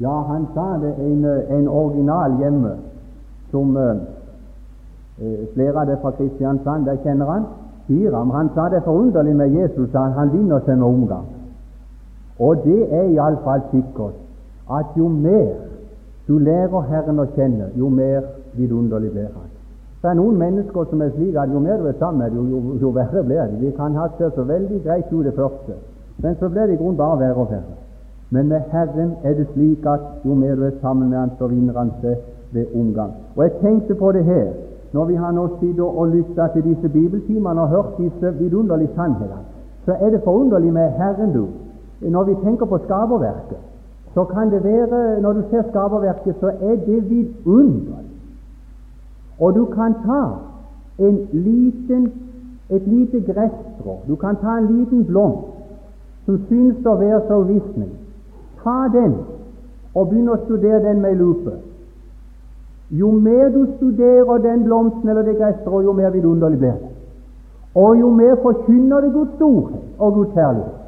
Ja, han sa det en, en original hjemme som eh, eh flere av det fra Kristiansand, der kjenner han. Hiram, han sa det er forunderlig med Jesus, han, han vinner seg med omgang. Og det er iallfall sikkert at jo mer du lærer Herren å kjenne, jo mer vidunderlig blir Han. Det er noen mennesker som er slik at jo mer du er sammen med dem, jo, jo, verre blir de. De kan ha seg så veldig greit ut det første, men så blir det i grunnen bare verre og verre. Men med Herren er det slik at jo mer du er sammen med Han, så vinner Han seg ved omgang. Og jeg tenkte på det her når vi har nå sittet og lytta til disse bibeltimene og hørt disse vidunderlige sannhetene. Så er det forunderlig med Herren, du. Når vi tenker på skaperverket, så kan det være Når du ser skaperverket, så er det vidunderlig. Og du kan ta en liten, et lite gresstrå, du kan ta en liten blomst som synes å være så uvisnelig. Ta den og begynn å studere den med lupe. Jo mer du studerer den blomsten eller det gresstrået, jo mer vidunderlig blir det. Og jo mer forkynner det Guds storhet og Guds herlighet.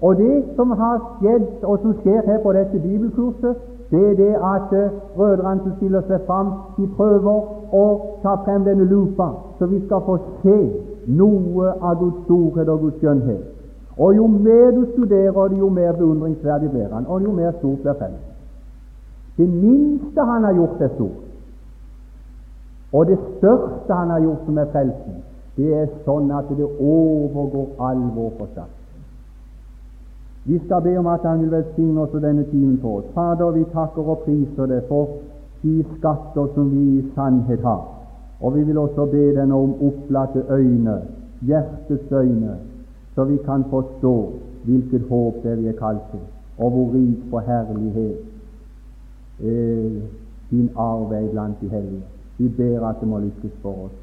Og det som har skjedd, og som skjer her på dette bibelkurset, det er det at uh, brødrene som stiller seg fram, de prøver å ta frem denne lupa, så vi skal få se noe av Guds storhet og Guds skjønnhet. Og jo mer du studerer jo mer beundringsverdig blir han, og jo mer stort blir feltet. Det minste han har gjort, er stort. Og det største han har gjort, som er frelsen, det er sånn at det overgår all vår forstand. Vi skal be om at Han vil velsigne oss denne timen for oss. Fader, vi takker og priser deg for de skatter som vi i sannhet har. Og vi vil også be deg om opplatte øyne, hjertets øyne, så vi kan forstå hvilket håp det vi er kalt til, og hvor rik på herlighet eh, din arv er blant de hellige. Vi ber at det må lykkes for oss,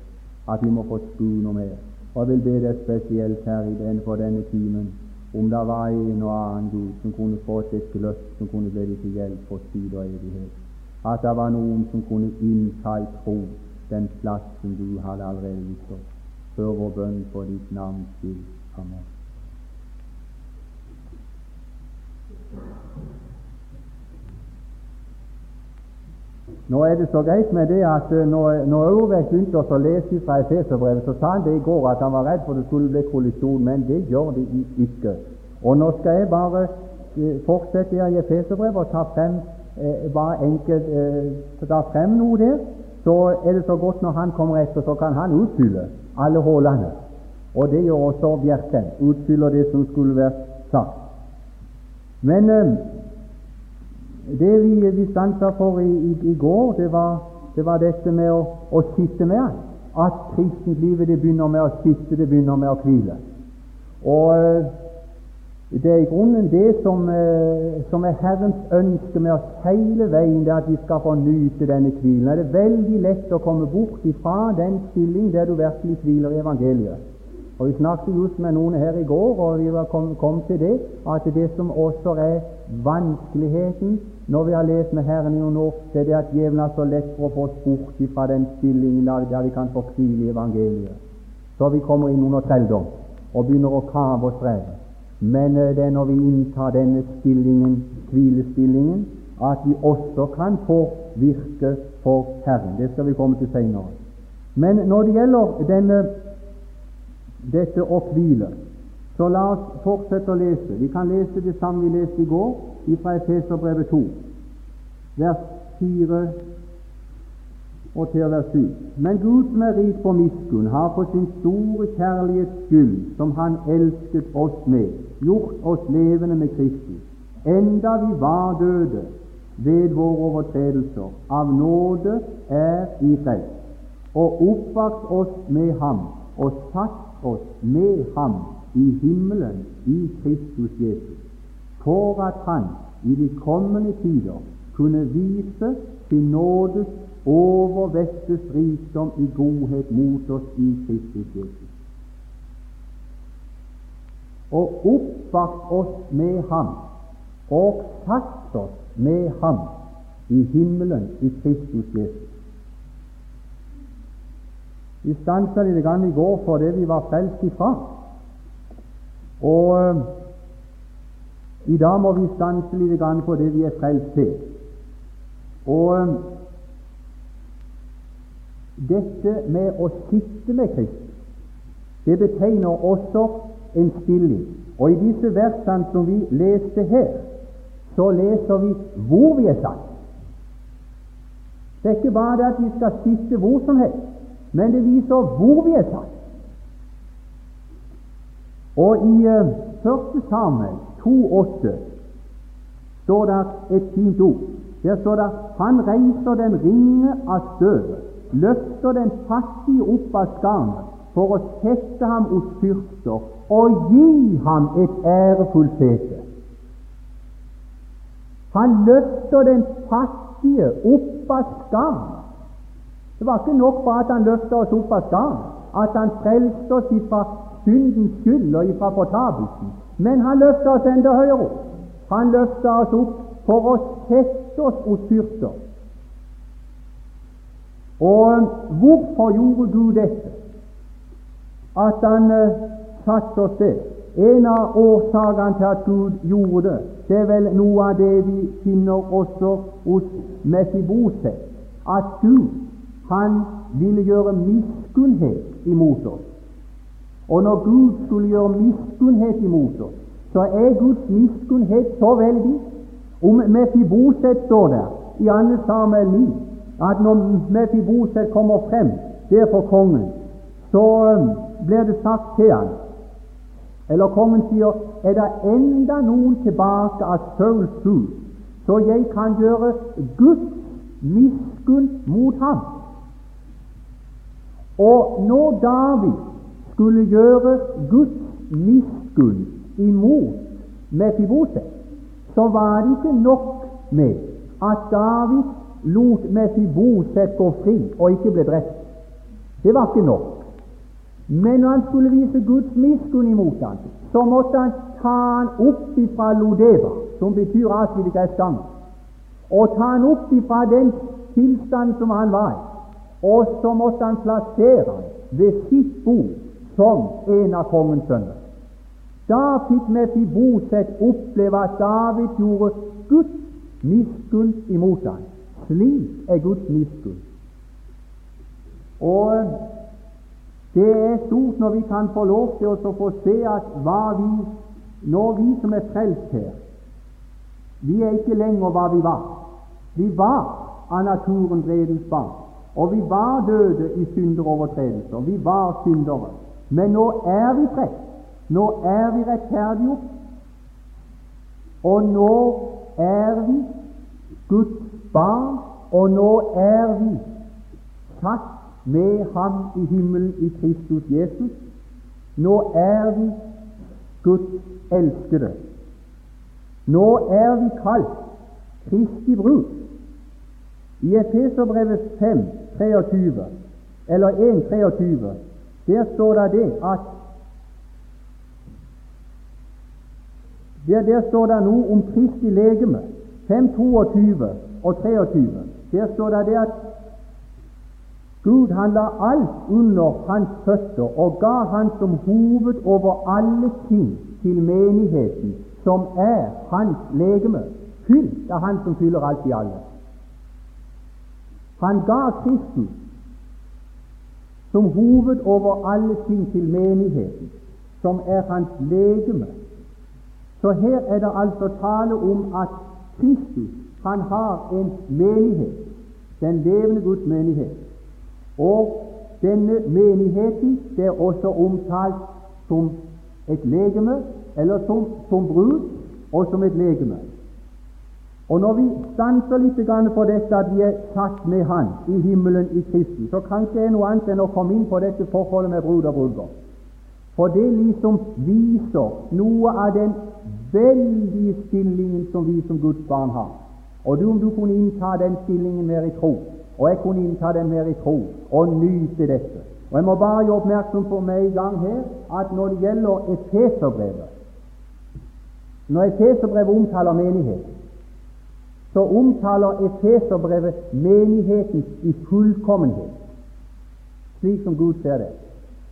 at vi må få noe mer. Og jeg vil be deg spesielt her i den for denne timen om det var en og annen Gud som kunne fått et gløtt som kunne bli til hjelp for tid og evighet. At det var noen som kunne innta i tro den plassen du hadde allerede gitt oss. Hør vår bønn for ditt navns skyld. Amen. Nå er det så greit med det at eh, når, når Aurvek begynte å lese fra Efeserbrevet, så sa han det i går at han var redd for det skulle bli kollisjon, men det gjør det ikke. Og nå skal jeg bare eh, fortsette i Efeserbrevet og ta frem eh, bare enkelt eh, ta frem noe der. Så er det så godt når han kommer etter, så kan han utfylle alle hullene. Og det gjør også Bjerkreim. Utfyller det som skulle vært sagt. Men eh, det vi, vi stansa for i, i, i, går, det var, det var dette med å, å sitte med Han. At kristentlivet det begynner med å sitte, det begynner med å hvile. Og eh, det er i grunnen det som, eh, som, er Herrens ønske med oss hele veien, det er at vi skal få nyte denne hvilen. Det er veldig lett å komme bort ifra den stilling der du virkelig hviler i evangeliet. Og Vi snakket just med noen her i går, og vi kom, kom til det at det som også er vanskeligheten når vi har lest med Herren i noen år, det er det at djevelen er så lett for å få oss bort fra den stillingen der, vi kan få i evangeliet. Så vi kommer inn under trelldom og begynner å kave og streve. Men eh, det er når vi inntar denne stillingen, hvilestillingen, at vi også kan få virke for Herren. Det skal vi komme til senere. Men når det gjelder denne dette å hvile. Så la oss fortsette å lese. Vi kan lese det samme vi leste i går, fra Efeserbrevet 2, vers 4 og til vers 7. Men Gud som er rik på miskunn, har for sin store kjærlighets skyld, som Han elsket oss med, gjort oss levende med Kristus, enda vi var døde ved våre overtredelser. Av nåde er i frelst, og oppvakt oss med Ham og satt oss med ham i himmelen i Kristus Jesus, for at han i de kommende tider kunne vise sin nådes overvettes rikdom i godhet mot oss i Kristus Jesus. Og oppvakt oss med ham, og satt oss med ham i himmelen i Kristus Jesus. Vi stansa litt i går for det vi var frelst ifra. Og I dag må vi stanse litt på det vi er frelst til. Og um, dette med å sitte med Kristus, det betegner også en stilling. Og i disse versene som vi leste her, så leser vi hvor vi er satt. Det er ikke bare det at vi skal sitte hvor som helst, men det viser hvor vi er tatt. Og i første 1. Samuel 2,8 står det et fint ord. Der står det Han reiser den ringe av støvet, løfter den fattige opp av skarnet, for å sette ham hos fyrster og gi ham et ærefullt sete. Han løfter den fattige opp av skarnet. Det var ikke nok bare at han løftet oss opp av skam, at han frelste oss ifra syndens skyld og ifra fortapelsen. Men han løftet oss enda høyere opp. Han løftet oss opp for å sette oss hos fyrster. Og hvorfor gjorde Gud dette? At han uh, satte oss der. En av årsakene til at Gud gjorde det, det er vel noe av det vi finner også hos Mefiboset. At Gud, han ville gjøre miskunnhet imot oss. Og når Gud skulle gjøre miskunnhet imot oss, så er Guds miskunnhet så veldig. Om Mefiboset står der i 2. Samuel 9 at når Mefiboset kommer frem der for kongen, så um, blir det sagt til han eller kongen sier er det enda noen tilbake av Sauls hus, så jeg kan gjøre Guds miskunn mot ham. Og når David skulle gjøre Guds miskunn imot Mefiboset, så var det ikke nok med at David lot Mefiboset gå fri og ikke ble drept. Det var ikke nok. Men når han skulle vise Guds miskunn imot ham, så måtte han ta han opp ifra Lodeva, som betyr avsvidde gressganger, og ta han opp ifra den tilstand som han var i, og så måtte han plassere ham ved sitt bord som en av kongens sønner. Da fikk Mefiboset oppleve at David gjorde Guds miskunn imot ham. Slik er Guds miskunn. Og det er stort når vi kan få lov til å få se at hva vi, når vi som er frelst her, vi er ikke lenger hva vi var. Vi var av naturen vredens barn, og vi var døde i synder og overtredelser. Vi var syndere. Men nå er vi frelst. Nå er vi rettferdiggjort. Og nå er vi Guds barn, og nå er vi satt med ham i himmelen i Kristus Jesus. Nå er vi Guds elskede. Nå er vi kalt Kristi brud. I Efeserbrevet 5, 23, eller 1, 23, der står det det at der, der står det noe om Kristi legeme. 5, 22 og 23. Der står det det at Gud han la alt under hans føtter og ga han som hoved over alle ting til menigheten, som er hans legeme, fylt av Han som fyller alt i alle. Han ga Kristus som hoved over alle ting til menigheten, som er hans legeme. Så her er det altså tale om at Kristus han har en menighet, den levende Guds menighet. Og denne menigheten det er også omtalt som et legeme, eller som, som brud, og som et legeme. Og Når vi stanser litt for dette at vi er satt med Han i himmelen i Kristus, så kan ikke noe annet enn å komme inn på dette forholdet med brud og brudgom. For det liksom viser noe av den veldige stillingen som vi som Guds barn har. Og du, om du kunne innta den stillingen mer i tro, og jeg kunne innta den mer i tro, og nyte dette. Og Jeg må bare gjøre oppmerksom på meg i gang her at når det gjelder Efeserbrevet Når Efeserbrevet omtaler menigheten, så omtaler Efeserbrevet menigheten i fullkommenhet, slik som Gud ser det.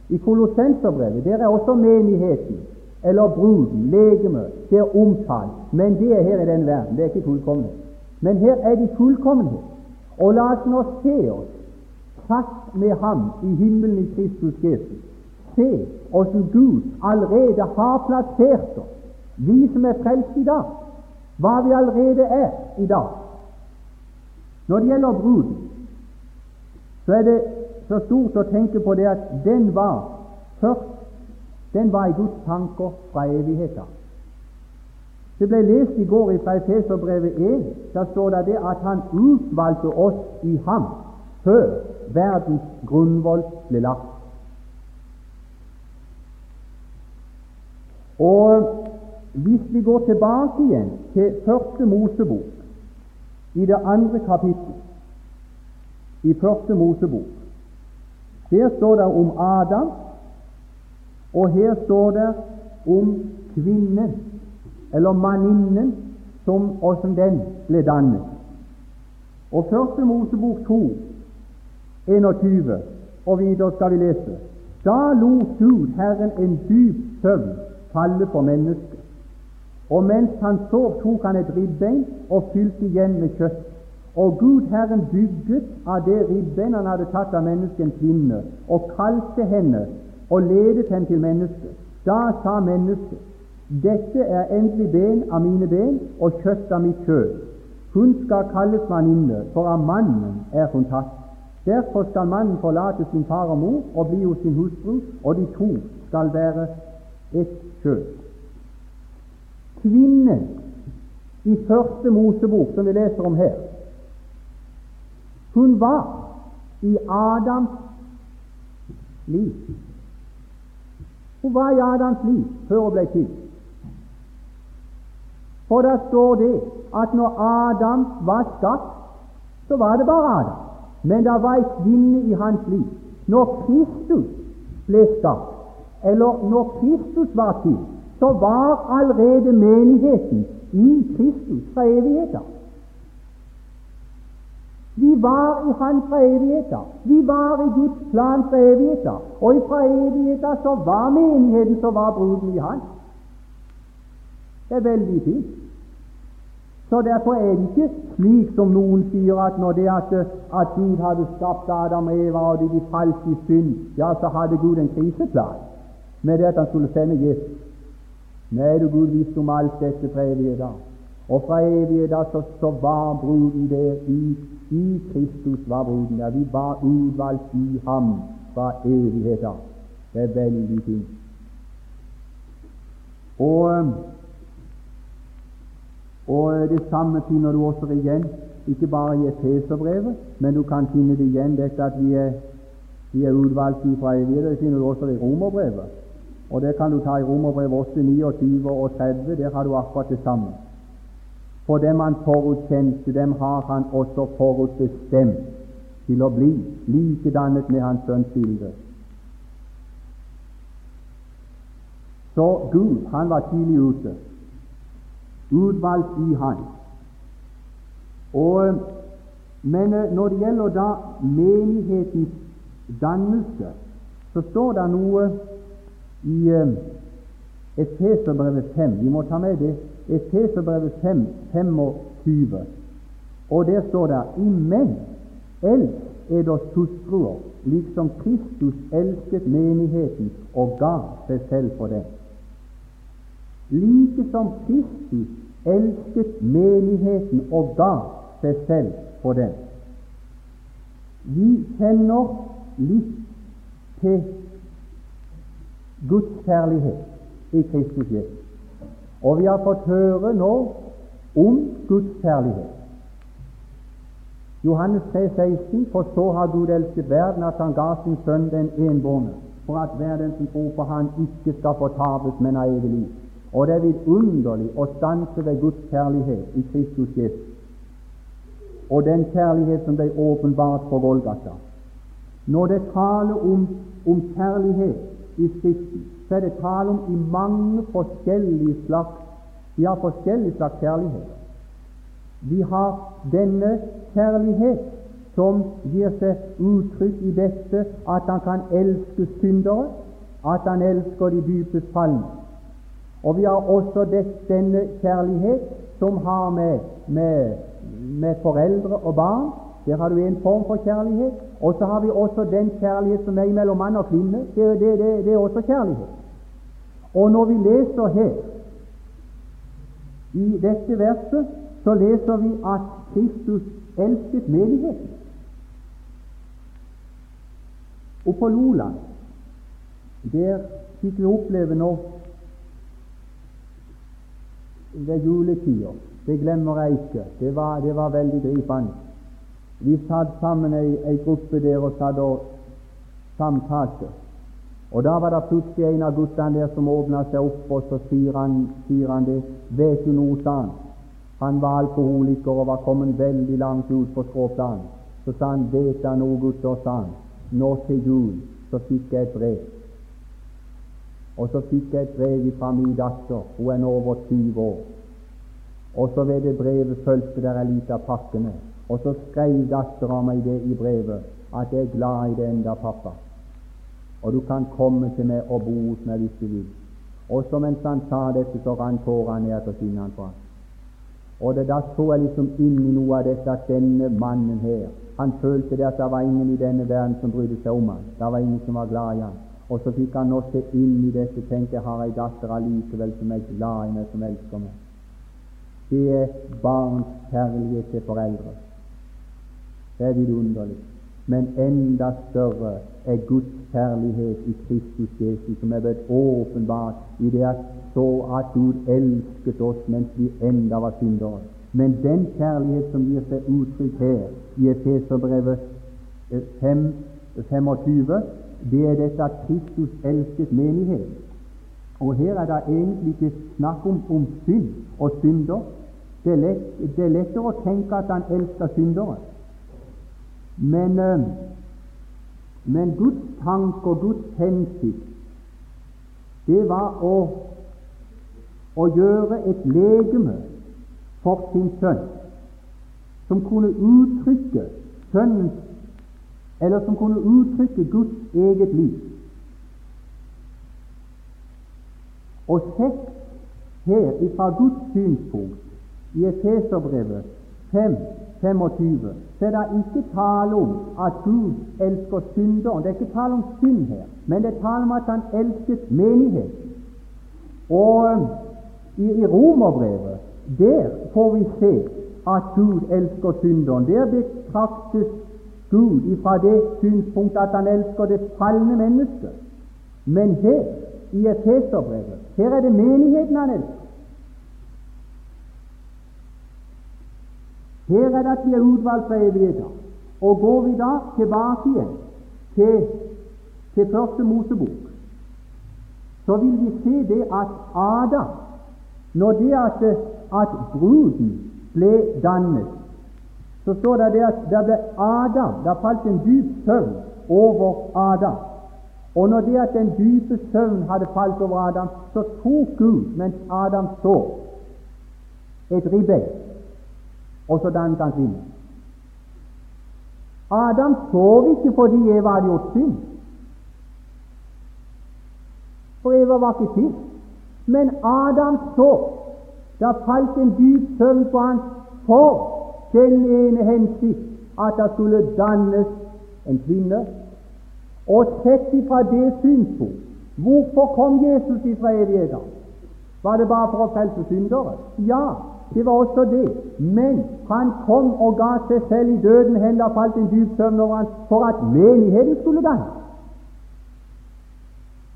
I Kolossenserbrevet der er også menigheten eller bruden, legemet, det er omtalt, men det er her i den verden. Det er ikke fullkommenhet. Men her er det fullkommenhet. Og la oss nå se oss fast med ham i himmelen i Kristus Jesus. Se åssen Gud allerede har plassert oss, vi som er frelst i dag, hva vi allerede er i dag. Når det gjelder bruden, så er det så stort å tenke på det at den var først den var i Guds tanker fra evigheten. Det ble lest i går fra Efeserbrevet 1. Der står det at han utvalgte oss i ham før verdens grunnvoll ble lagt. Og hvis vi går tilbake igjen til første Mosebok, i det andre kapittel i første Mosebok, der står det om Adam, og her står det om kvinnen, eller manninnen, som åssen den ble dannet. Og Første Mosebok 2, 21 og videre skal vi lese. Da lot Gud Herren en dyp søvn falle for mennesket. Og mens han sov, tok han et ribbein og fylte igjen med kjøtt. Og Gud Herren bygget av det ribbein han hadde tatt av menneskens kvinne, og kalte henne og ledet henne til mennesket. Da sa mennesket, dette er endelig ben av mine ben og kjøtt av mitt kjøtt. Hun skal kalles venninne, for av mannen er hun tatt. Derfor skal mannen forlate sin far og mor og bli hos sin hustru, og de to skal være ett kjøtt. Kvinnen i første Mosebok, som vi leser om her, hun var i Adams liv. Hun var i Adams liv før hun ble til. For der står det at når Adam var skapt, så var det bare Adam. Men det var ei kvinne i hans liv. Når Kristus ble skapt, eller når Kristus var til, så var allerede menigheten i Kristus fra evigheter. Vi var i Han fra evigheter. Vi var i Guds plan fra evigheter. Og fra evigheter så var menigheten, som var bruden i Han. Det er veldig fint. Så Derfor er det ikke slik som noen sier at når det at, at Gud hadde skapt Adam og Eva og de, falt i synd, ja, så hadde Gud en kriseplan med det at han skulle sende Jesus. Nei, du Gud visste om alt dette fra evigheten. Og fra evigheten så, så var bruden der i i Kristus var bruden der. Vi var utvalgt i ham fra evigheten. Det er veldig fint. Og, og det samme finner du også igjen, ikke bare i Efeserbrevet, men du kan finne det igjen, dette at vi er, vi er utvalgt fra evigheten. Det finner du også i Romerbrevet. Og det kan du ta i Romerbrevet 8, 29 og 30. Der har du akkurat det samme. For dem han forutkjente, dem har han også forutbestemt til å bli likedannet med Hans Sønns bilde. Så Gud, han var tidlig ute, utvalgt i Han. Og, men eh, når det gjelder da menighetens dannelse, så står det noe i eh, Efeserbrevet 5. Vi må ta med det Efeserbrevet 5, 25, og der står det Imens elsk eders hustruer, liksom Kristus elsket menigheten og ga seg selv for den. Like som Kristus elsket menigheten og ga seg selv for den. Vi kjenner litt til Guds kjærlighet i Kristus Jesus. Og vi har fått høre nå om Guds kjærlighet. Johannes 3, 16, For så har Gud elsket verden at han ga sin sønn den enbårne, for at hver den som tror på Han ikke skal fortapes, men ha evig liv. Og det er vidunderlig å stanse ved Guds kjærlighet i Kristus Jesus, og den kjærlighet som ble åpenbart på Golgata. Når det taler om, om kjærlighet i Skriften, så er det tale om i mange forskjellige slags Vi har forskjellige slags kjærlighet. Vi har denne kjærlighet som gir seg uttrykk i dette at han kan elske syndere, at han elsker de dypest fallene. Og vi har også denne kjærlighet som har med, med, med foreldre og barn. Der har du en form for kjærlighet. Og så har vi også den kjærlighet som er mellom mann og kvinne. Det, det, det, det er også kjærlighet. Og når vi leser her i dette verset, så leser vi at Kristus elsket menigheten. Og på Loland, der fikk vi oppleve nå ved juletider. Det glemmer jeg ikke. Det var, det var veldig gripende. Vi satt sammen ei, ei gruppe der og satt og samtalte. Og Da var det plutselig en av guttene der som åpna seg opp, og så sier han, sier han det. Vet du noe, sa han. Han var alkoholiker og var kommet veldig langt ut på skråplanet. Så sa han, vet du noe, gutter, sa han. Nå til jul så fikk jeg et brev. Og så fikk jeg et brev fra min datter. Hun er nå over 20 år. Og så ved det brevet fulgte der ei lita pakke med. Og så skrev dattera meg det i brevet, at jeg er glad i det enda, pappa og du kan komme til meg og bo hos meg hvis du vil. Og så mens han sa dette, så rant tårene ned til kinnene på ham. Og det, da så jeg liksom inn i noe av dette at denne mannen her, han følte det at det var ingen i denne verden som brydde seg om ham. Det var ingen som var glad i ham. Og så fikk han nå se inn i dette, tenke jeg har ei datter allikevel som er glad i meg, som elsker meg. Det er barns kjærlighet til foreldre. Det er vidunderlig. Men enda større er Guds kjærlighet i Kristus Jesus, som er blitt åpenbart i det at så at Gud elsket oss mens vi enda var syndere. Men den kjærlighet som gir seg uttrykk her i Efeserbrevet 5, 25, det er dette at Kristus elsket menighet. Og her er det egentlig ikke snakk om, om synd og synder. Det er, lett, det er lettere å tenke at han elsker syndere. Men øh, men Guds tanke og Guds hensikt, det var å, å gjøre et legeme for sin sønn, som kunne uttrykke sønnens eller som kunne uttrykke Guds eget liv. Og sett her fra Guds synspunkt i Efeserbrevet 5 25, så er ikke tale om at Gud elsker synderen. Det er ikke tale om synd her, men det er tale om at han elsket menigheten. Og i, i Romerbrevet der får vi se at Gud elsker synderen. Der betraktes Gud fra det synspunkt at han elsker det falne mennesket. Men her, i Efeserbrevet, her er det menigheten han elsker. Her er det at vi er utvalgt fra evigheter. Og går vi da tilbake igjen til, til første Mosebok, så vil vi se det at Adam, når det at, at bruden ble dannet, så står det det at det ble Adam, det falt en dyp søvn over Adam. Og når det at den dype søvn hadde falt over Adam, så tok Gud, mens Adam så, et ribbein og så dannet han kvinnen. Adam sov ikke fordi Eva hadde gjort synd, for Eva var ikke til. Men Adam så. Det falt en dyp søvn på han for den ene hensikt at det skulle dannes en kvinne. Og sett ifra det synspunkt Hvorfor kom Jesus ifra evigheten? Var det bare for å frelse syndere? Ja, det var også det. Men han kom og ga seg selv i døden hen. Det falt en dyp søvn over ham for at menigheten skulle danne.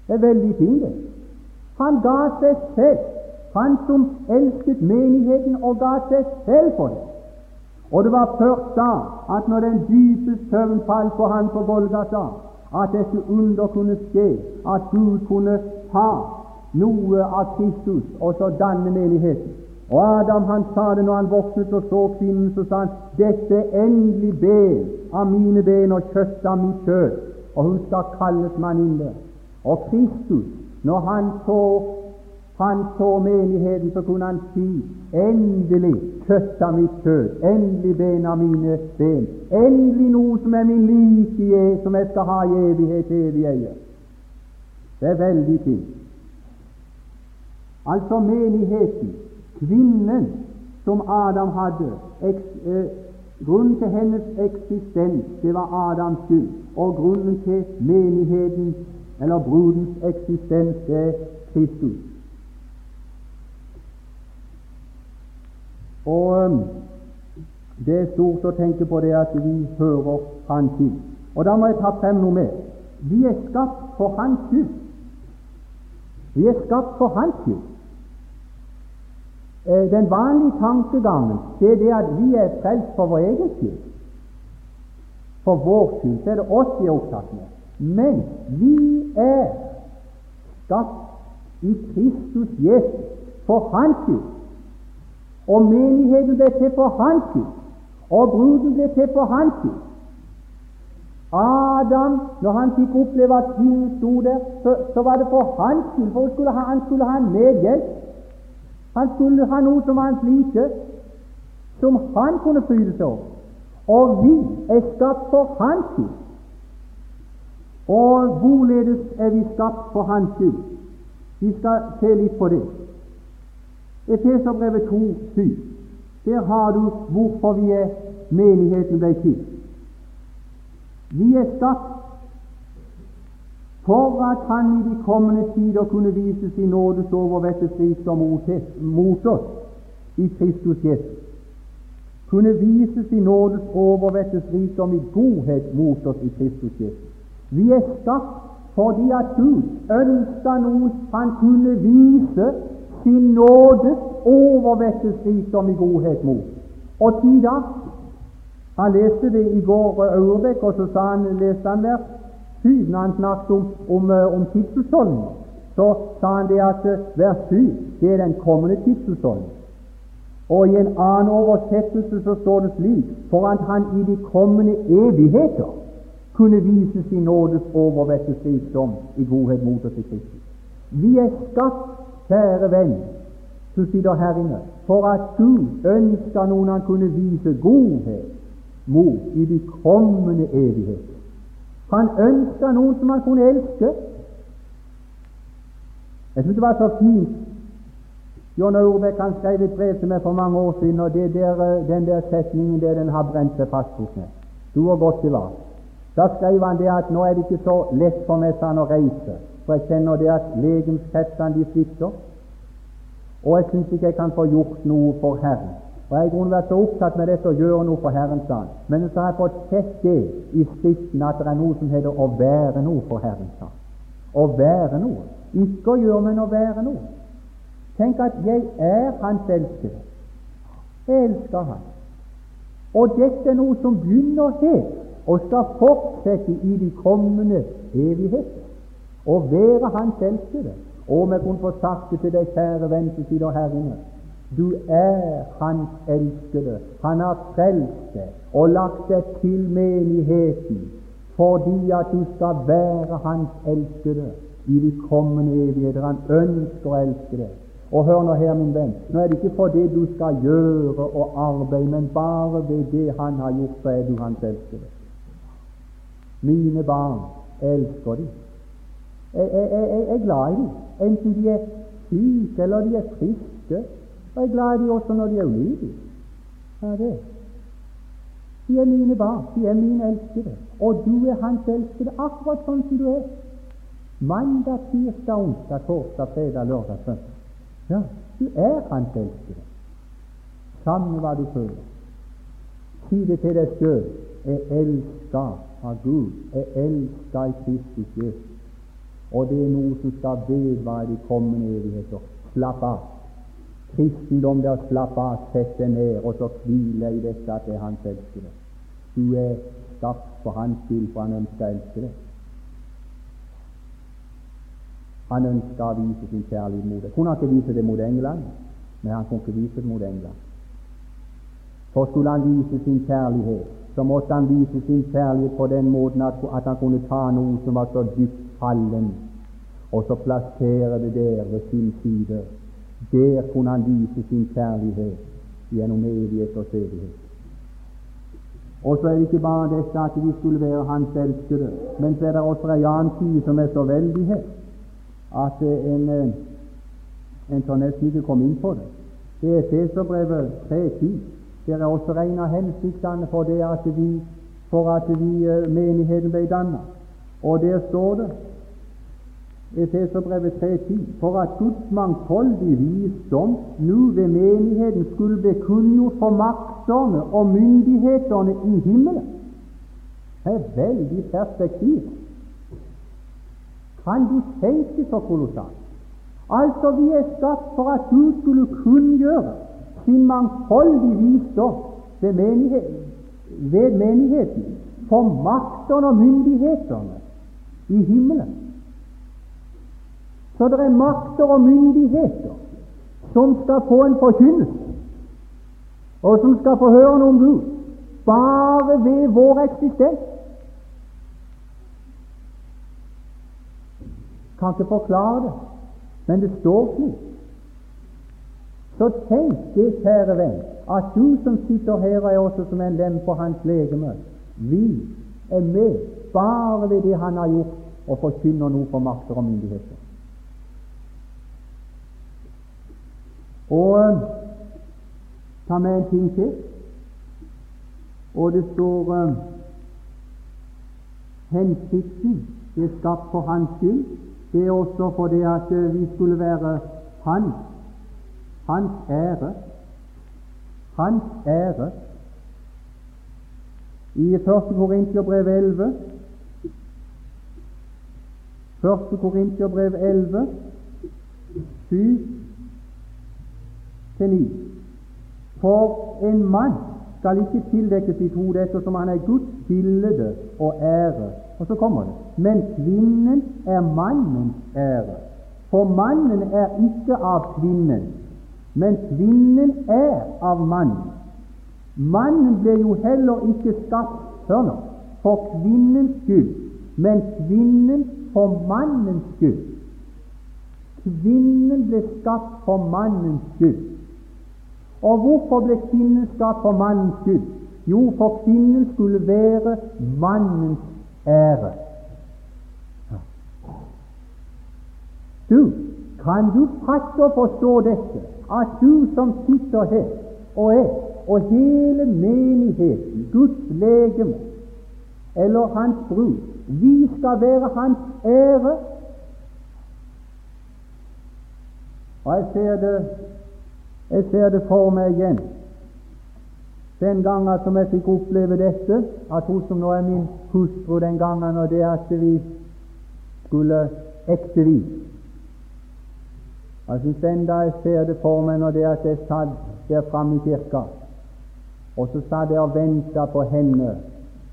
Det er veldig fint, det. Han ga seg selv. Han som elsket menigheten og ga seg selv for det. Og det var først da at når den dype søvn falt på han på Golgata, at dette under kunne skje, at Gud kunne ta noe av Kristus og så danne menigheten. Og Adam han sa det når han våknet og så kvinnen, så sa han dette er endelig ben av mine ben og kjøtt av mitt kjøtt, og hun skal kalles manninne. Og Kristus, når han så, han så menigheten, så kunne han si endelig kjøtt av mitt kjøtt, endelig ben av mine ben, endelig noe som er min like, som jeg skal ha i evighet evig eie. Det er veldig fint. Altså menigheten, kvinnen som Adam hadde. Eh, grunnen til hennes eksistens, det var Adams skyld. Og grunnen til menighetens, eller brudens eksistens, det er Kristus. Og um, det er stort å tenke på det at vi hører Han til. Og da må jeg ta frem noe mer. Vi er skapt for Hans skyld. Vi er skapt for Hans skyld. Eh, den vanlige tankegangen det er det at vi er frelst for vår egen skyld. For vår skyld så er det oss vi er opptatt med. Men vi er skapt i Kristus Jesus for Hans skyld. Og menigheten ble til for Hans skyld. Og bruden ble til for Hans skyld. Adam, når han fikk oppleve at kvinnen sto der, så, så, var det for hans skyld, for skulle ha, han skulle ha en medhjelp. Han skulle ha noe som hans like, som han kunne fryde seg over. Og vi er skapt for hans skyld. Og hvorledes er vi skapt for hans skyld? Vi skal se litt på det. Efeserbrevet 2, 7. Der har du hvorfor vi er menigheten ble til. Vi er skapt for at Han i de kommende tider kunne vise sin nådes overvettes rikdom mot oss i Kristus Jesus. Kunne vise sin nådes overvettes rikdom i godhet mot oss i Kristus Jesus. Vi er skapt fordi at Gud ønska noen Han kunne vise sin nådes overvettes rikdom i godhet mot. Og tida han leste det i går, Ørbeck, og så sa han, leste han vers 7 når han snakket om, om, eh, om tidshusholdning. Så sa han det at eh, vers 7 det er den kommende tidshusholdning. Og i en annen oversettelse så står det slik for at han i de kommende evigheter kunne vise sin nådes overvettes rikdom i godhet mot oss i Kristus. Vi er skapt, kjære venn, som sitter her inne, for at Gud ønsker noen han kunne vise godhet mot i de kommende evigheter. Han ønska noen som han kunne elske. Jeg syns det var så fint John Aurebekk han skrev et brev til meg for mange år siden, og der, eh, den der setningen der den har brent seg fast hos meg. Du har gått til hva? Da skrev han det at nå er det ikke så lett for meg sånn å reise, for jeg kjenner det at legemskreftene de svikter, og jeg syns ikke jeg kan få gjort noe for Herren. Og Jeg kunne vært så opptatt med dette å gjøre noe for Herrens land, Men så har jeg fått sett det i Skriften at det er noe som heter å være noe for Herrens land. Å være noe. Ikke å gjøre, men å være noe. Tenk at jeg er Hans elskede. Jeg elsker Han. Og dette er noe som begynner her, og skal fortsette i de kommende evigheter. Å være Hans elskede. Og om jeg kunne få sagt det til deg, kjære venn som sitter her inne du er Hans elskede. Han har frelst deg og lagt deg til menigheten fordi at du skal være Hans elskede i de kommende evigheter. Han ønsker å elske deg. Og hør nå her, min venn, nå er det ikke for det du skal gjøre og arbeide, men bare ved det Han har gjort, så er du Hans elskede. Mine barn elsker de. Jeg, jeg, jeg, jeg er glad i dem, enten de er syke eller de er friske og jeg er glad i dem også når de er ulydige. Ja, det. De er mine barn, de er mine elskede, og du er hans elskede, akkurat sånn som du er. Mandag, tirsdag, onsdag, torsdag, fredag, lørdag, søndag. Ja, du er hans elskede. Samme hva du føler. Si det til deg sjøl. Jeg elsker av Gud. Jeg elsker i Kristus Jesus. Og det er noe som skal vedvare i kommende evigheter. Slapp av. Kristendom der slapp av, av, deg ned og så hvile i dette at det er Hans elskede. Du er skapt for Hans skyld, for Han ønsker å elske deg. Han ønsker å vise sin kjærlighet mot deg. Kunne han ikke vise det mot England? Men han kunne ikke vise det mot England. For skulle han vise sin kjærlighet, så måtte han vise sin kjærlighet på den måten at, at han kunne ta noe som var så dypt fallen, og så plassere det der ved sin side der kunne han vise sin kjærlighet gjennom evighet og evighet. Og så er det ikke bare dette at vi skulle være Hans elskede, men så er det også en annen side som er så veldig her, at en, En tør nesten ikke komme inn på det. Det er Feserbrevet 3.10. Der er også en av hensiktene for det at vi, for at vi eh, menigheten ble dannet. Og der står det Efeserbrevet 3.10 for at Guds mangfoldige visdom nå ved menigheten skulle bli kunngjort for maktene og myndighetene i himmelen. Det er veldig perspektiv. Kan du tenke så kolossalt? Altså, vi er skapt for at Gud skulle kunngjøre sin mangfoldige visdom ved menigheten, ved menigheten for maktene og myndighetene i himmelen. Så det er makter og myndigheter som skal få en forkynnelse, og som skal få høre noe om Gud, bare ved vår eksistens. Kan ikke forklare det, men det står slik. Så tenk det, kjære venn, at du som sitter her, er også som en lem på hans legeme. Vi er med bare ved det han har gjort, og forkynner noe for makter og myndigheter. Og eh, ta med en ting til. Og det står uh, hensikten er skapt for hans skyld. Det er også fordi at uh, vi skulle være hans, hans ære. Hans ære. I 1. Korintiabrev 11 1. Korintiabrev 11 7 til 9. For en mann skal ikke tildekke sitt hode ettersom han er Guds bilde og ære. Og så kommer det men kvinnen er mannens ære. For mannen er ikke av kvinnen, men kvinnen er av mannen. Mannen ble jo heller ikke skapt hør nå, for kvinnens skyld, men kvinnen for mannens skyld. Kvinnen ble skapt for mannens skyld. Og hvorfor ble kvinnen skapt for mannens skyld? Jo, for kvinnen skulle være mannens ære. Du, kan du fatte og forstå dette, at du som sitter her og er, og hele menigheten, Guds legeme, eller hans brud, vi skal være hans ære? Og jeg ser det jeg ser det for meg igjen. Den gangen som jeg fikk oppleve dette, at hun som nå er min hustru den gangen, og det at vi skulle ekte vi. Jeg syns enda jeg ser det for meg når det at jeg satt der framme i kirka, og så satt jeg og venta på henne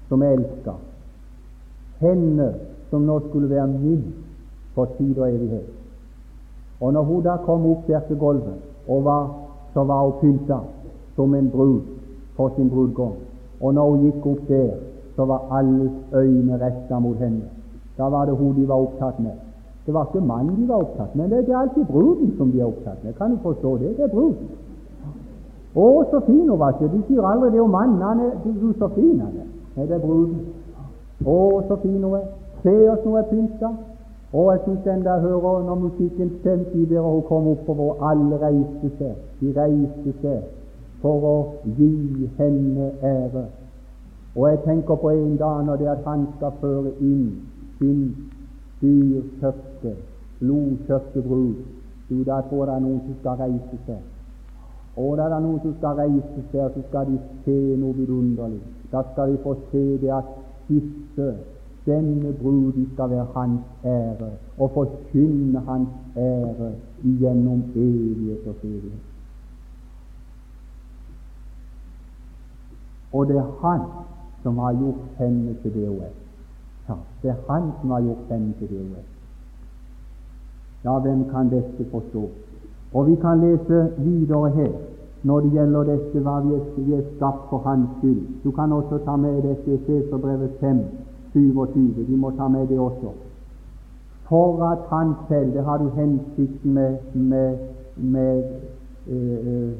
som jeg elska. Henne som nå skulle være min for tid og evighet. Og når hun da kom opp der til gulvet, og var så var hun pynta som en brud for sin brudgom. Og når hun gikk opp der, så var alles øyne retta mot henne. Da var det hun de var opptatt med. Det var ikke mannen de var opptatt med, det er alltid bruden som de er opptatt med. Kan du forstå det? Det er bruden. Å, så fin hun var. De sier aldri det om mannen. Han er, du, så fin han er. Nei, det er bruden. Å, så fin hun er. Se oss nå er pynta. Og jeg syns enda jeg hører når musikken og hun kom oppover, og alle reiste seg. De reiste seg for å gi henne ære. Og jeg tenker på en dag når det at han skal føre inn sin dyrkjøpte, blodkjøpte brud. Du, da tror jeg det er noen som skal reise seg. Og da er det noen som skal reise seg, så skal de se noe vidunderlig. Da skal de få se det at disse denne bruden skal være hans ære og forkynne hans ære gjennom evighet og evighet. Og det er han som har gjort henne til det hun er. Ja, det er han som har gjort henne til det hun er. Ja, hvem kan dette forstå? Og vi kan lese videre her når det gjelder dette hva vi er, skapt for hans skyld. Du kan også ta med dette i Feserbrevet 5, 27. Vi må ta med det også. For at han selv Det har du hensikten med, med, med, uh,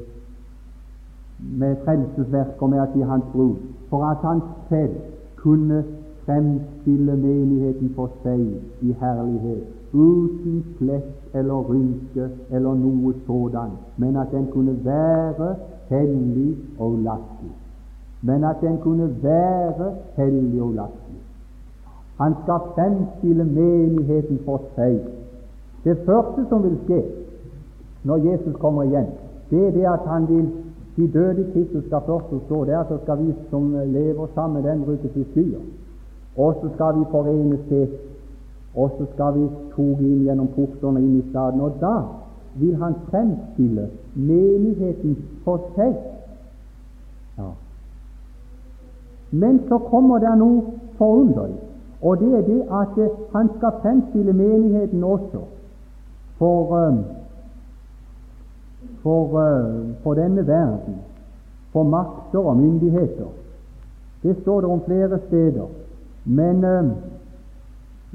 med frelsesverket og med at de er hans bror. For at han selv kunne fremstille menigheten for seg i herlighet uten plett eller rynke eller noe sådan, men at den kunne være hellig og lastig Men at den kunne være hellig og lastelig. Han skal fremstille menigheten for seg. Det første som vil skje når Jesus kommer igjen, det er det at han vil de døde i Kristus skal først stå der, så skal vi som lever sammen den, rykkes i skyer. Og så skal vi forenes til og så skal vi toge inn gjennom portene inn i staden. Og da vil han fremstille menigheten for seg. Ja. Men så kommer det noe forunderlig, og det er det at uh, han skal fremstille menigheten også for, uh, for, uh, for denne verden, for makter og myndigheter. Det står det om flere steder. Men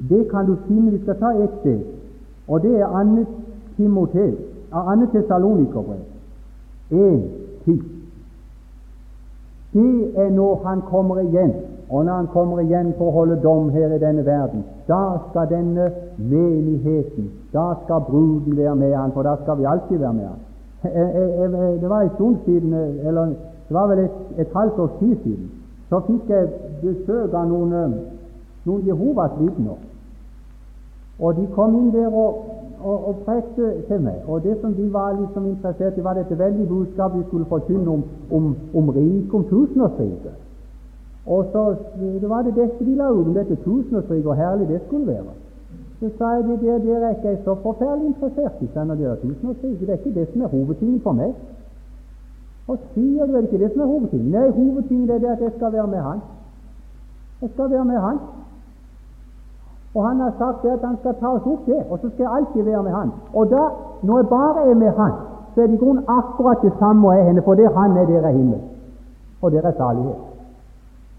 det kan du finne. Vi skal ta ett sted, og det er annet Timoteus, 2. Tessalonikerbrev 1.10. Det er når han kommer igjen, og når han kommer igjen for å holde dom her i denne verden. Da skal denne menigheten, da skal bruden være med han, for da skal vi alltid være med han. Det var en stund siden, eller det var vel et, et halvt års tid siden, så fikk jeg besøk av noen, noen Jehovas vitner. Og de kom inn der og, og, og prekte til meg. Og det som de var liksom interessert i, var dette veldige budskapet vi skulle forkynne om, om, om riket, om tusenårsriket. Og så det var det dette de la ut, om dette tusenårsriket, og herlig det skulle være. Så sa jeg det, det, dere er ikke så forferdelig interessert i, når det tusenårsriket. Det er ikke det som er hovedtingen for meg. Og sier du vel ikke det som er hovedtingen? Nei, hovedtingen er det at jeg skal være med Han. Jeg skal være med Han. Og han har sagt det at han skal ta oss opp det, og så skal jeg alltid være med han. Og da, når jeg bare er med han, så er det i grunnen akkurat det samme jeg henne, for det han er, der er himmel. Og der er salighet.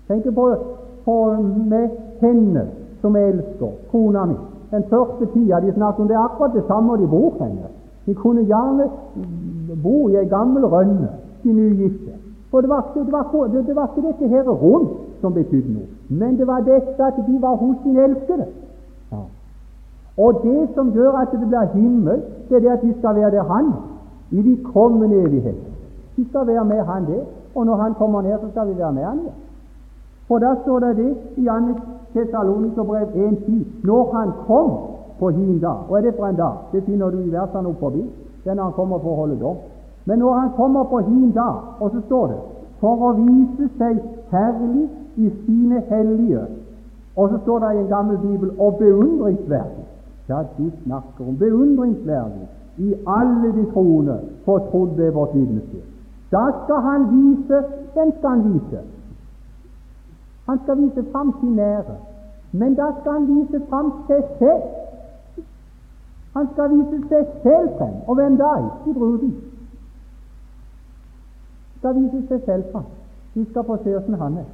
Tenk på, på med henne som jeg elsker, kona mi. Den første tida de snakket om det, er akkurat det samme de bor henne. De kunne gjerne bo i ei gammel rønne, de nygifte. For det var, det, var, det, det var, ikke dette her rundt som betydde noe, men det var dette at de var hos sin elskede. Ja. Og det som gjør at det blir himmel, det er det at vi skal være der Han i de kommende evigheter. Vi skal være med Han det, og når Han kommer ned, så skal vi være med Han der. For da står det det i 2. Tessalonikerbrev 1.10 når Han kom på hin dag. Og er det for en dag? Det finner du i versene opp forbi. Det er når Han kommer for å holde dom. Men når Han kommer på hin dag, og så står det for å vise seg herlig i sine hellige og så står det i en gammel bibel 'og beundringsverdig'. Ja, du snakker om beundringsverdig i alle de troende, for trodd ved vårt vitnesbyrd. Da skal han vise Hvem skal han vise? Han skal vise fram sin ære. Men da skal han vise fram seg selv. Han skal vise seg selv frem. Og hvem da? Ikke bruden. Skal vise seg selv fram. De skal få se åssen han er.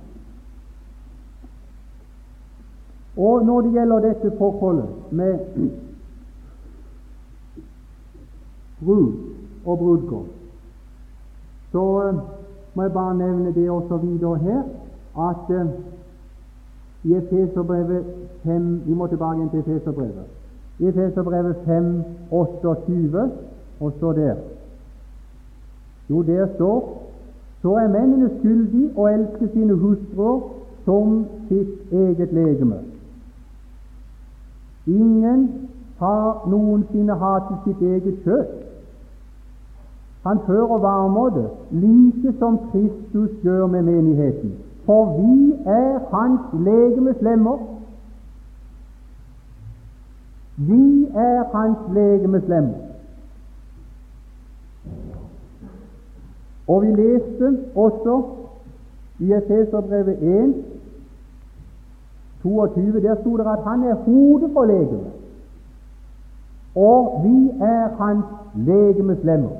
Og når det gjelder dette forholdet med brud og brudgom, så uh, må jeg bare nevne det også videre her at uh, i Efeserbrevet 5 Vi må tilbake til Efeserbrevet. I Efeserbrevet 5, 28, og så der Jo, der står så er mennene skyldige å elske sine hustruer som sitt eget legeme. Ingen har noensinne hatet sitt eget kjøtt. Han fører varmåte, like som Kristus gjør med menigheten. For vi er Hans legemes lemmer. Vi er Hans legemes lemmer. Og vi leste også i Efeserbrevet 1 22, der sto det at han er hodet for legemet, og vi er hans legemes lemmer.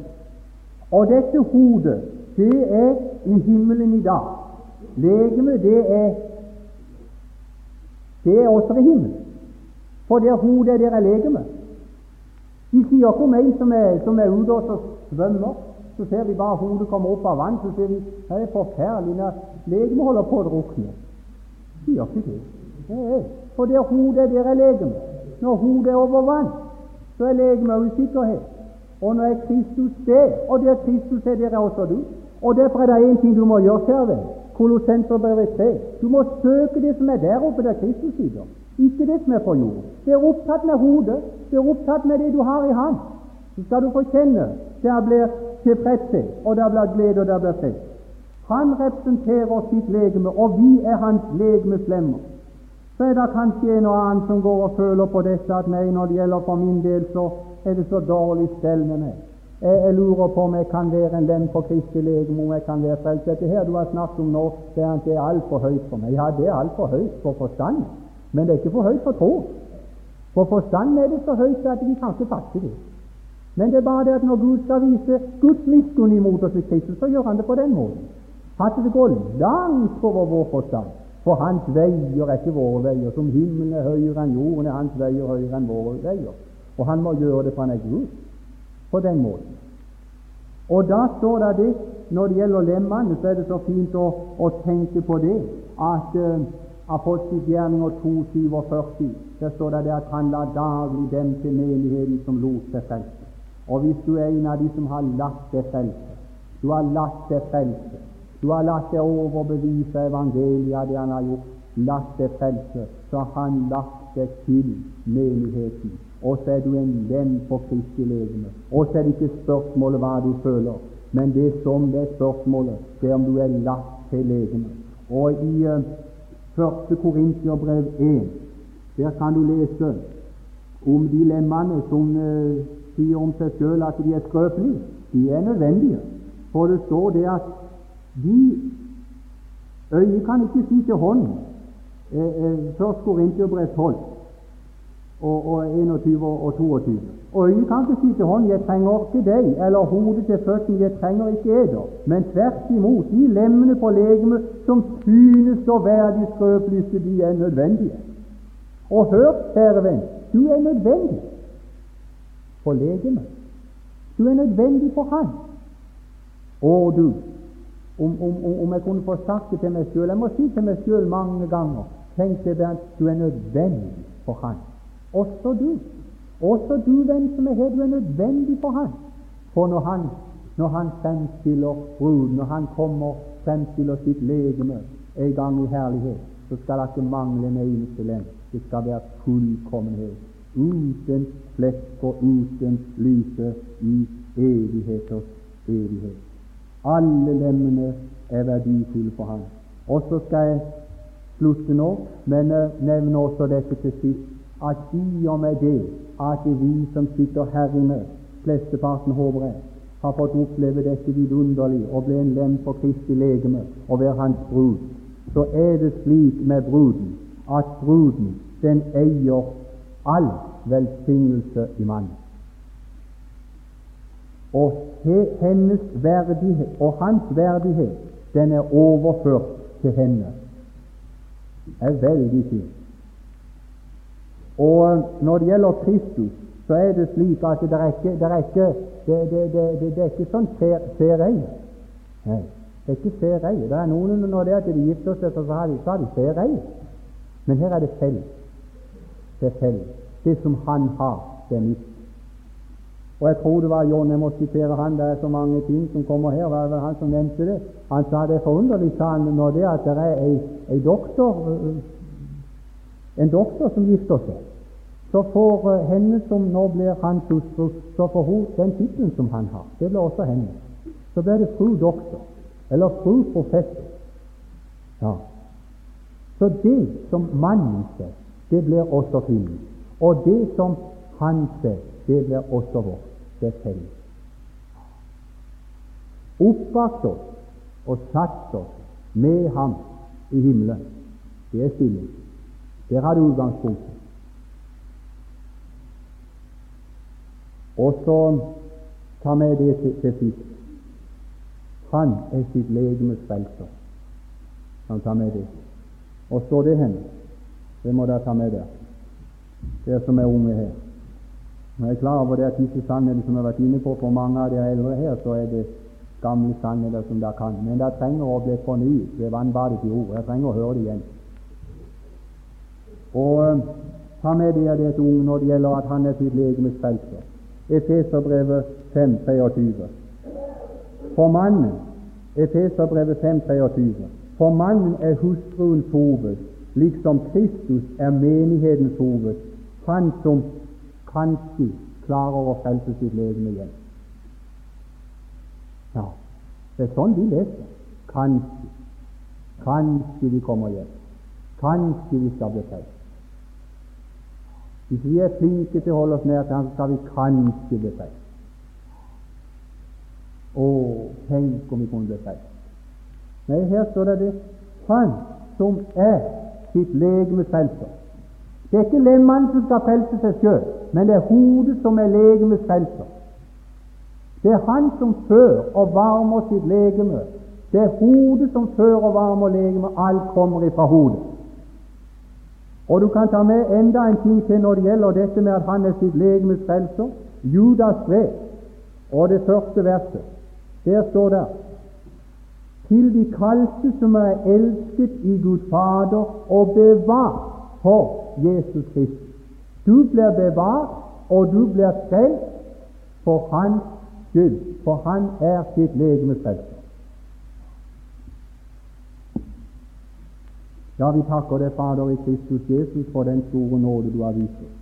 Og dette hodet, det er i himmelen i dag. Legemet, det er det er også i himmelen. For der hodet er der er legemet. De sier ikke om en som er, som er ute og svømmer, så ser vi bare hodet komme opp av vann, så ser vi det er forferdelig når legemet holder på å drukne. Sier ikke det. For det er hodet, der er legemet. Når hodet er over vann, så er legemet usikkerhet. Og når er Kristus det, og der Kristus er, der er også du. Og Derfor er det én ting du må gjøre, kjære venn. Kolossenserbrevet 3. Du må søke det som er der oppe der Kristus sitter, ikke det som er på jord. Er opptatt med hodet, det er opptatt med det du har i Han. Så skal du få kjenne der blir tilfredshet, og der blir glede, og der blir fred. Han representerer sitt legeme, og vi er hans legemeslemmer. Så er det kanskje en og annen som går og føler på dette at nei, når det gjelder for min del, så er det så dårlig stell med meg. Jeg, jeg, lurer på om jeg kan være en venn på Kristi legeme, om jeg kan være frelst. Dette her du har snakket om nå, det er altfor høyt for meg. Ja, det er altfor høyt for forstand, men det er ikke for høyt for tro. For forstand er det så høyt at vi kan ikke fatte det. Men det er bare det at når Gud skal vise Guds miskunn imot oss i Kristus, så gjør Han det på den måten. At det går langt over vår forstand. For Hans veier er ikke våre veier. Som himmelen er høyere enn jorden, er Hans veier høyere enn våre veier. Og Han må gjøre det for Han er Gud på den måten. Og da står det det når det gjelder lemmene, så er det så fint å, å tenke på det at uh, Apostelgjerninger 2,47 der står det, det at han la daglig dem til menigheten som lot seg frelse. Og hvis du er en av de som har latt deg frelse, du har latt deg frelse, du har latt deg overbevise evangeliet det han har gjort, latt deg frelse, så har han lagt deg til menigheten og så er du en venn på Kristi legeme. Og så er det ikke spørsmålet hva du føler, men det som det er spørsmålet, det er om du er lagt til legeme. Og i uh, første Korintiabrev 1, der kan du lese om dilemmene som uh, sier om seg selv at de er skrøpelige. De er nødvendige. For det står det at de øyet kan ikke si til hånden. Eh, eh, først Korintiabrev 12 og, og 21 og 22. Øyet kan ikke si til hånden 'Jeg trenger ikke deg', eller hodet til føttene 'Jeg trenger ikke eder', men tvert imot, de lemmene på legemet som synes å være de skrøpeligste, de er nødvendige. Og hør, kjære venn, du er nødvendig for legemet. Du er nødvendig for Han. Og du, om, om, om, jeg kunne få sagt det til meg sjøl Jeg må si til meg sjøl mange ganger Tenk deg, Bernt, du er nødvendig for Han. Også du. Også du, venn som er her, du er nødvendig for Han. For når Han, når han fremstiller bruden, når Han kommer fremstiller sitt legeme en gang i herlighet, så skal det ikke mangle en eneste lem. Det skal være fullkommenhet. Uten flekk og uten lyse i evigheters evighet. Alle lemmene er verdifulle for ham. Og så skal jeg slutte nå, men nevne også dette til sist at i og med det at vi som sitter her inne, flesteparten håper jeg, har fått oppleve dette vidunderlig og ble en lem på Kristi legeme og være hans brud, så er det slik med bruden at bruden den eier all velsignelse i mannen. Og hennes verdighet og hans verdighet, den er overført til henne. Det er veldig fint. Og når det gjelder Kristus, så er det slik at det er ikke, det er ikke, det, det, det, det er ikke sånn særeie. Det er ikke særeie. Det er noen når det er at de gifter seg, så har de, så har særeie. Men her er det felles. Det er felles. Det som han har, det er mitt. Og jeg tror det var John, jeg må sitere han, det er så mange ting som kommer her. Var det han som nevnte det? Han sa det er forunderlig, sa han, når det at det er ei, ei doktor en doktor som gifter seg, så får uh, henne som nå blir hans hustru, så får hun den tittelen som han har. Det blir også henne. Så blir det fru doktor, eller fru professor. Ja. Så det som mannen ser, det blir også kvinnen. Og det som han ser, det blir også vårt. Det er felles. Oppvakt oss og satt oss med ham i himmelen. Det er stilling. Der har du utgangspunktet. Og så ta med det til, til sist. Han er sitt legemes frelser. Han tar med det. Og står det hen? Det må dere ta med der, dere som er unge her. Jeg er klar over det at disse sannhetene som jeg har vært inne på for mange av de eldre her, så er det gamle sannheter som dere kan. Men dere trenger å bli fornyet ved vannbadet i ord. Jeg trenger å høre det igjen. Og Ta med dere det unge når det gjelder at han er sitt legemes frelser. Efeserbrevet 5, 23. For mannen Efeserbrevet 5, 23. For mannen er hustruens hoved, liksom Kristus er menighetens hoved, han som kanskje klarer å frelse sitt legeme igjen. Ja, det er sånn de leser. Kanskje. Kanskje vi kommer hjem. Kanskje vi skal bli frelst. Hvis vi er flinke til å holde oss nær til ham, så skal vi kanskje bli frelst. Å, tenk om vi kunne bli frelst. Nei, her står det det Han som er sitt legemes frelser. Det er ikke lemmene som skal frelse seg sjøl, men det er hodet som er legemes frelser. Det er Han som fører og varmer sitt legeme. Det er hodet som fører og varmer legemet. Alt kommer ifra hodet. Og du kan ta med enda en ting til når det gjelder dette med at han er sitt legemes frelser. Judas brev og det første verset. Der står det til de kalte som er elsket i Gud Fader og bevart for Jesus Kristus. Du blir bevart, og du blir frelst for Hans skyld, for Han er sitt legemes frelser. Ja, vi takker deg, Fader i Kristus Jesus, for den store nåde du har vist oss.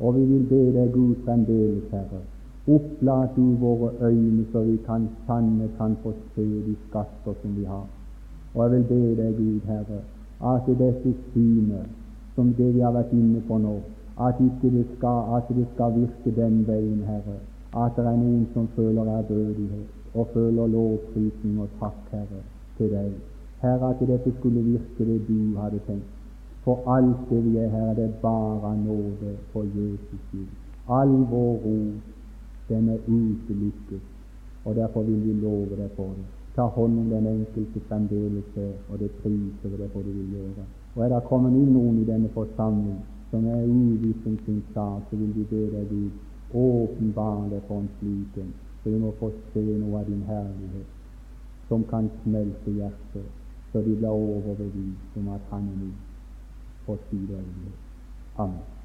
Og vi vil be deg, Gud, fremdeles, Herre, opplat du våre øyne, så vi kan sanne kan få se de skatter som vi har. Og jeg vil be deg, Gud, Herre, at dette synet, som det vi har vært inne på nå, at ikke det skal, at det skal virke den veien, Herre, at det er noen som føler ærbødighet og føler lovprisning og takk, Herre, til deg. Herre, at dette skulle virke det du hadde tenkt. For alt det vi er her, det er bare nåde for Jesus skyld. All vår ro, den er utelukket, og derfor vil vi love deg for det. Ta hånd om den enkelte fremdeles og det priser vi deg for det vil gjøre. Og er det kommet inn noen i denne forsamling som er uviss om sin sak, så vil vi be deg, Gud, åpenbare deg for en slik en, så vi må få se noe av din herlighet som kan smelte hjertet så de ble overbevist om at han er ny for tid og evighet. Amen.